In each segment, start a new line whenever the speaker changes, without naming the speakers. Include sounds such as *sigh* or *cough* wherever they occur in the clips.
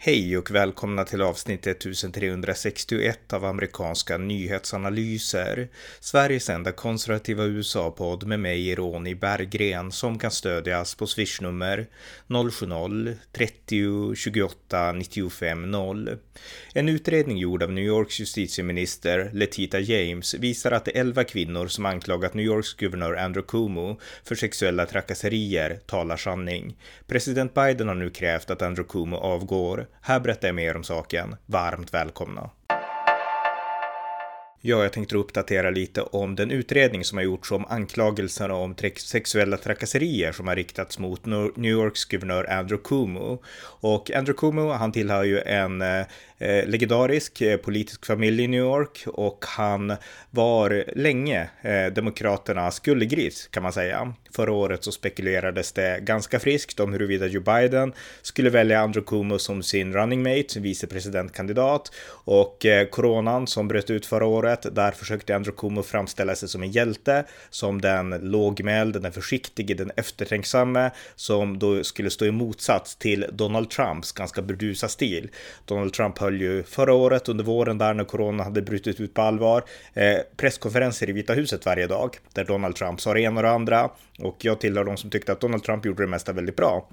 Hej och välkomna till avsnitt 1361 av amerikanska nyhetsanalyser. Sveriges enda konservativa USA-podd med mig, Ronny Berggren, som kan stödjas på swishnummer 070-30 28 95 0. En utredning gjord av New Yorks justitieminister Letita James visar att de 11 kvinnor som anklagat New Yorks guvernör Andrew Cuomo för sexuella trakasserier talar sanning. President Biden har nu krävt att Andrew Cuomo avgår. Här berättar jag mer om saken. Varmt välkomna! Ja, jag tänkte uppdatera lite om den utredning som har gjorts om anklagelserna om sexuella trakasserier som har riktats mot New Yorks guvernör Andrew Cuomo. Och Andrew Cuomo, han tillhör ju en eh, legendarisk eh, politisk familj i New York och han var länge eh, Demokraternas guldgris kan man säga. Förra året så spekulerades det ganska friskt om huruvida Joe Biden skulle välja Andrew Cuomo som sin running mate, vicepresidentkandidat och eh, coronan som bröt ut förra året, där försökte Andrew Cuomo framställa sig som en hjälte, som den lågmälde, den försiktige, den eftertänksamme, som då skulle stå i motsats till Donald Trumps ganska burdusa stil. Donald Trump höll ju förra året under våren där när corona hade brutit ut på allvar eh, presskonferenser i Vita huset varje dag där Donald Trump sa det ena och det andra och jag tillhör de som tyckte att Donald Trump gjorde det mesta väldigt bra.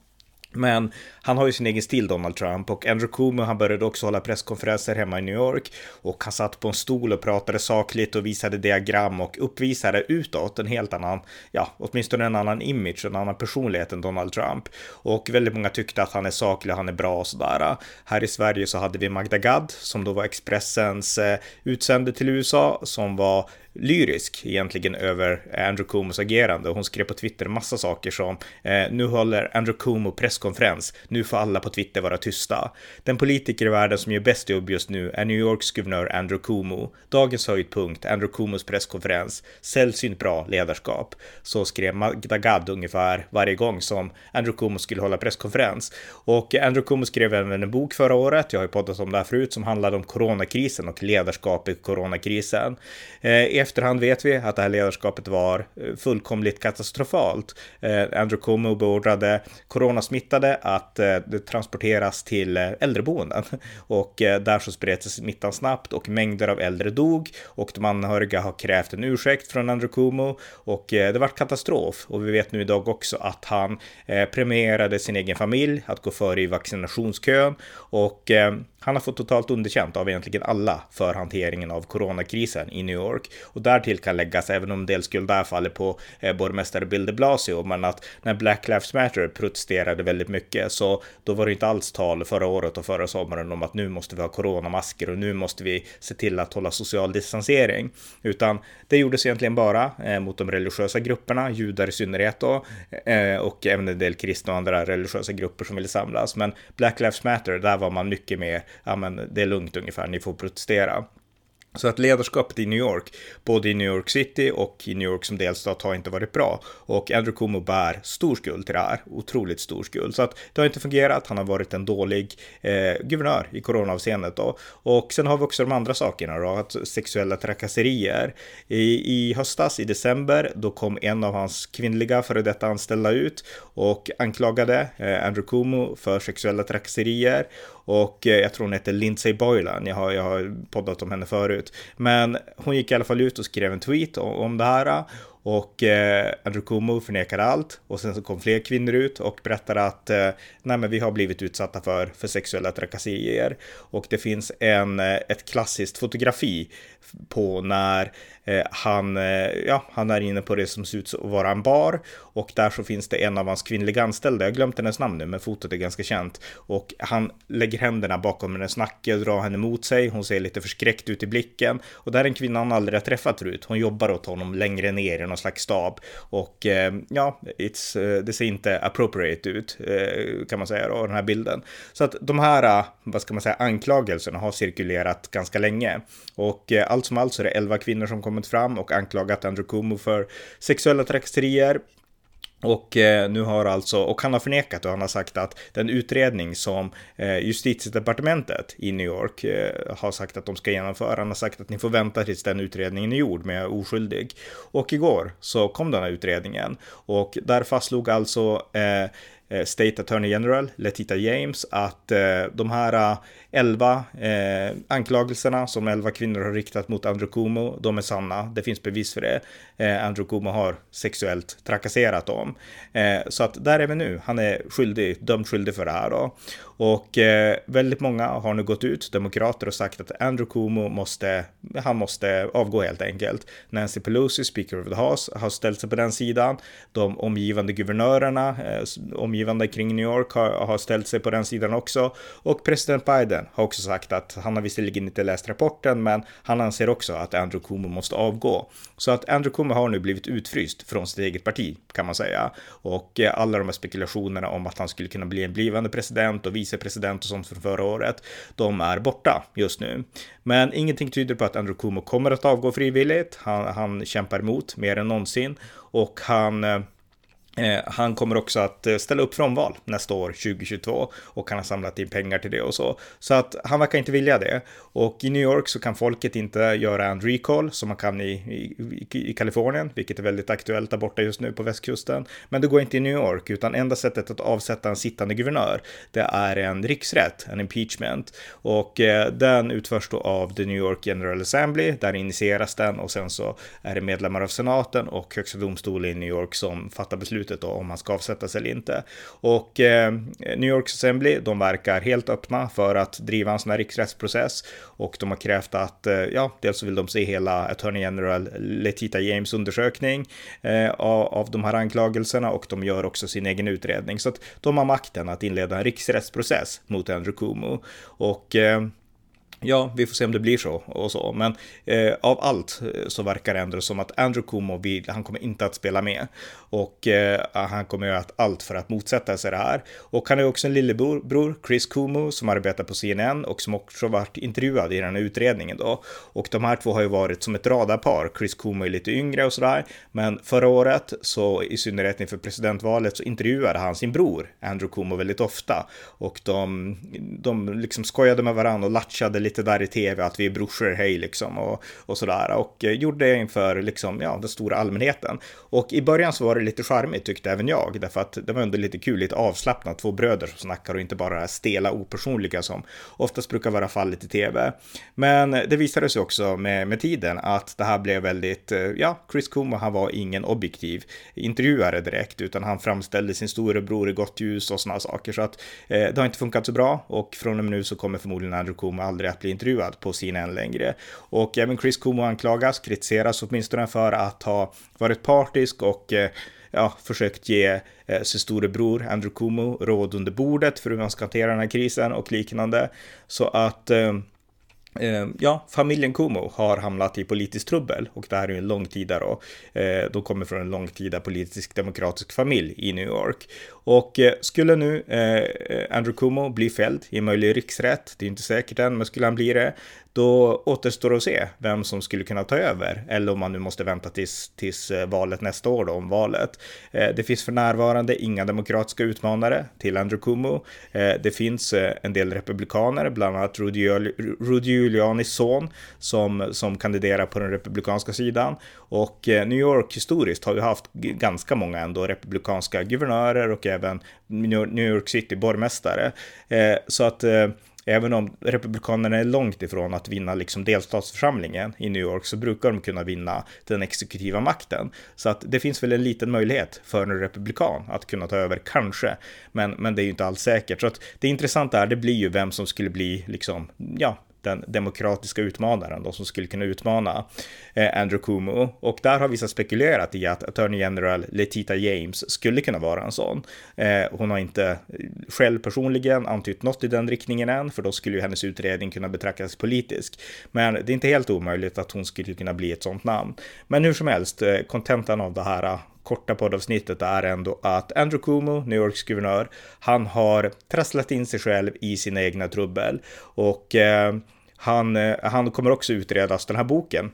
Men han har ju sin egen stil, Donald Trump, och Andrew Cuomo, han började också hålla presskonferenser hemma i New York och han satt på en stol och pratade sakligt och visade diagram och uppvisade utåt en helt annan, ja, åtminstone en annan image, en annan personlighet än Donald Trump. Och väldigt många tyckte att han är saklig, han är bra och sådär. Här i Sverige så hade vi Magda Gad som då var Expressens eh, utsände till USA som var lyrisk egentligen över Andrew Cuomos agerande. Hon skrev på Twitter massa saker som eh, nu håller Andrew Cuomo presskonferens, nu får alla på Twitter vara tysta. Den politiker i världen som gör bäst jobb just nu är New Yorks guvernör Andrew Cuomo. Dagens höjdpunkt, Andrew Cuomos presskonferens, sällsynt bra ledarskap. Så skrev Magda Gad ungefär varje gång som Andrew Cuomo skulle hålla presskonferens. Och Andrew Cuomo skrev även en bok förra året, jag har ju poddat om det här förut, som handlade om coronakrisen och ledarskap i coronakrisen. Eh, efterhand vet vi att det här ledarskapet var eh, fullkomligt katastrofalt. Eh, Andrew Cuomo beordrade coronasmittade att eh, transporteras till äldreboenden. *laughs* Och där så spred sig smittan snabbt och mängder av äldre dog. Och de anhöriga har krävt en ursäkt från Andrew Cuomo. Och det var katastrof. Och vi vet nu idag också att han premierade sin egen familj att gå före i vaccinationskön och han har fått totalt underkänt av egentligen alla för hanteringen av coronakrisen i New York. Och därtill kan läggas, även om del skuld där faller på eh, borgmästare Bill de Blasio, men att när Black Lives Matter protesterade väldigt mycket så då var det inte alls tal förra året och förra sommaren om att nu måste vi ha coronamasker och nu måste vi se till att hålla social distansering. Utan det gjordes egentligen bara eh, mot de religiösa grupperna, judar i synnerhet då, eh, och även en del kristna och andra religiösa grupper som ville samlas. Men Black Lives Matter, där var man mycket mer ja men det är lugnt ungefär, ni får protestera. Så att ledarskapet i New York, både i New York City och i New York som delstat har inte varit bra. Och Andrew Cuomo bär stor skuld till det här, otroligt stor skuld. Så att det har inte fungerat, han har varit en dålig eh, guvernör i coronaavseendet då. Och sen har vi också de andra sakerna då, att sexuella trakasserier. I, I höstas, i december, då kom en av hans kvinnliga före detta anställda ut och anklagade eh, Andrew Cuomo för sexuella trakasserier. Och eh, jag tror hon heter Lindsay Boylan, jag har, jag har poddat om henne förut. Men hon gick i alla fall ut och skrev en tweet om, om det här. Och eh, Andrew Cuomo förnekade allt och sen så kom fler kvinnor ut och berättade att eh, nej men vi har blivit utsatta för, för sexuella trakasserier. Och det finns en, eh, ett klassiskt fotografi på när eh, han, eh, ja, han är inne på det som ser ut att vara en bar och där så finns det en av hans kvinnliga anställda, jag har glömt hennes namn nu, men fotot är ganska känt och han lägger händerna bakom hennes nacke och drar henne mot sig. Hon ser lite förskräckt ut i blicken och där är en kvinna han aldrig har träffat förut. Hon jobbar åt honom längre ner i någon slags stab och eh, ja, it's, eh, det ser inte appropriate ut eh, kan man säga då, den här bilden. Så att de här, eh, vad ska man säga, anklagelserna har cirkulerat ganska länge och allt som allt så är det 11 kvinnor som kommit fram och anklagat Andrew Cuomo för sexuella trakasserier. Och eh, nu har alltså, och han har förnekat och han har sagt att den utredning som eh, justitiedepartementet i New York eh, har sagt att de ska genomföra, han har sagt att ni får vänta tills den utredningen är gjord, men jag är oskyldig. Och igår så kom den här utredningen och där fastslog alltså eh, Eh, State Attorney General Letita James att eh, de här eh, elva eh, anklagelserna som elva kvinnor har riktat mot Andrew Cuomo, de är sanna. Det finns bevis för det. Andrew Cuomo har sexuellt trakasserat dem. Så att där är vi nu. Han är skyldig, dömd skyldig för det här då. Och väldigt många har nu gått ut, demokrater, och sagt att Andrew Cuomo måste, han måste avgå helt enkelt. Nancy Pelosi, Speaker of the House, har ställt sig på den sidan. De omgivande guvernörerna, omgivande kring New York, har, har ställt sig på den sidan också. Och president Biden har också sagt att han har visserligen inte läst rapporten, men han anser också att Andrew Cuomo måste avgå. Så att Andrew Cuomo har nu blivit utfryst från sitt eget parti, kan man säga. Och eh, alla de här spekulationerna om att han skulle kunna bli en blivande president och vicepresident och sånt från förra året, de är borta just nu. Men ingenting tyder på att Andrew Cuomo kommer att avgå frivilligt. Han, han kämpar emot mer än någonsin och han Eh, Eh, han kommer också att eh, ställa upp frånval nästa år, 2022, och han har samlat in pengar till det och så. Så att han verkar inte vilja det. Och i New York så kan folket inte göra en recall som man kan i, i, i Kalifornien, vilket är väldigt aktuellt där borta just nu på västkusten. Men det går inte i New York, utan enda sättet att avsätta en sittande guvernör, det är en riksrätt, en impeachment. Och eh, den utförs då av The New York General Assembly, där initieras den och sen så är det medlemmar av senaten och högsta domstolen i New York som fattar beslut beslutet då, om man ska avsättas eller inte. Och eh, New York Assembly, de verkar helt öppna för att driva en sån här riksrättsprocess och de har krävt att, eh, ja, dels så vill de se hela Attorney General Letita James undersökning eh, av, av de här anklagelserna och de gör också sin egen utredning. Så att de har makten att inleda en riksrättsprocess mot Andrew Cuomo. Och eh, Ja, vi får se om det blir så och så, men eh, av allt eh, så verkar det ändå som att Andrew Cuomo vill, han kommer inte att spela med och eh, han kommer göra allt för att motsätta sig det här. Och han är också en lillebror, Chris Cuomo, som arbetar på CNN och som också varit intervjuad i den här utredningen då. Och de här två har ju varit som ett radarpar. Chris Cuomo är lite yngre och sådär, men förra året så i synnerhet inför presidentvalet så intervjuade han sin bror Andrew Cuomo väldigt ofta och de, de liksom skojade med varandra och latchade lite där i tv att vi är brorsor, hej liksom och, och sådär och eh, gjorde det inför liksom, ja, den stora allmänheten. Och i början så var det lite charmigt tyckte även jag, därför att det var ändå lite kul, lite avslappnat, två bröder som snackar och inte bara det här stela opersonliga som oftast brukar vara fallet i tv. Men det visade sig också med, med tiden att det här blev väldigt, eh, ja, Chris Cuomo, han var ingen objektiv intervjuare direkt, utan han framställde sin storebror i gott ljus och sådana saker, så att eh, det har inte funkat så bra och från och med nu så kommer förmodligen Andrew Cuomo aldrig att bli intervjuad på CNN längre. Och även Chris Cuomo anklagas, kritiseras åtminstone för att ha varit partisk och eh, ja, försökt ge eh, sin storebror Andrew Cuomo råd under bordet för hur man ska hantera den här krisen och liknande. Så att Eh, Eh, ja, familjen Kumo har hamnat i politiskt trubbel och det här är ju en långtida då. Eh, de kommer från en långtida politisk demokratisk familj i New York. Och eh, skulle nu Andrew Kumo bli fälld i en möjlig riksrätt, det är inte säkert än, men skulle han bli det, då återstår att se vem som skulle kunna ta över, eller om man nu måste vänta tills, tills valet nästa år då, om valet. Det finns för närvarande inga demokratiska utmanare till Andrew Kumo. Det finns en del republikaner, bland annat Rudy Giulianis son, som, som kandiderar på den republikanska sidan. Och eh, New York historiskt har ju haft ganska många ändå republikanska guvernörer och även New York City borgmästare. Eh, så att eh, även om Republikanerna är långt ifrån att vinna liksom delstatsförsamlingen i New York så brukar de kunna vinna den exekutiva makten. Så att det finns väl en liten möjlighet för en republikan att kunna ta över, kanske. Men, men det är ju inte alls säkert. Så att det intressanta är, det blir ju vem som skulle bli liksom, ja, den demokratiska utmanaren, de som skulle kunna utmana eh, Andrew Cuomo. Och där har vissa spekulerat i att Attorney General Letita James skulle kunna vara en sån. Eh, hon har inte eh, själv personligen antytt något i den riktningen än, för då skulle ju hennes utredning kunna betraktas politisk. Men det är inte helt omöjligt att hon skulle kunna bli ett sånt namn. Men hur som helst, eh, kontentan av det här eh, korta poddavsnittet är ändå att Andrew Cuomo, New Yorks guvernör, han har trasslat in sig själv i sina egna trubbel och eh, han, eh, han kommer också utredas, den här boken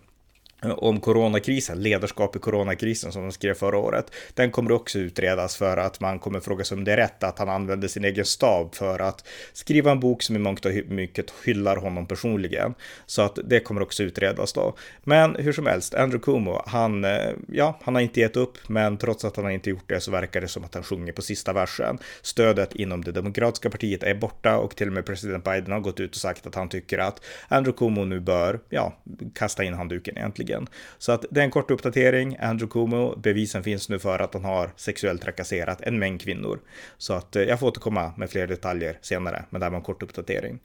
om coronakrisen, ledarskap i coronakrisen som de skrev förra året. Den kommer också utredas för att man kommer fråga sig om det är rätt att han använde sin egen stab för att skriva en bok som i mångt och mycket hyllar honom personligen. Så att det kommer också utredas då. Men hur som helst, Andrew Cuomo, han, eh, ja, han har inte gett upp, men trots att han inte gjort det så verkar det som att han sjunger på sista versen. Stödet inom det demokratiska partiet är borta och till och med president Biden har gått ut och sagt att han tycker att Andrew Cuomo nu bör, ja, kasta in handduken egentligen egentligen. Så att det är en kort uppdatering. Andrew Cuomo, bevisen finns nu för att han har sexuellt trakasserat en mängd kvinnor. Så att eh, jag får återkomma med fler detaljer senare, men det här var en kort uppdatering.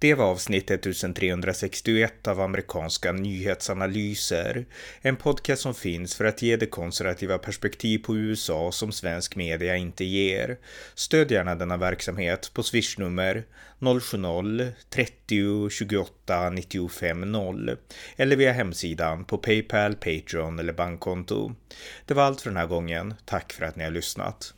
Det var avsnitt 1361 av amerikanska nyhetsanalyser. En podcast som finns för att ge det konservativa perspektiv på USA som svensk media inte ger. Stöd gärna denna verksamhet på swishnummer 070-30 28 95 0 eller via hemsidan på Paypal, Patreon eller bankkonto. Det var allt för den här gången. Tack för att ni har lyssnat.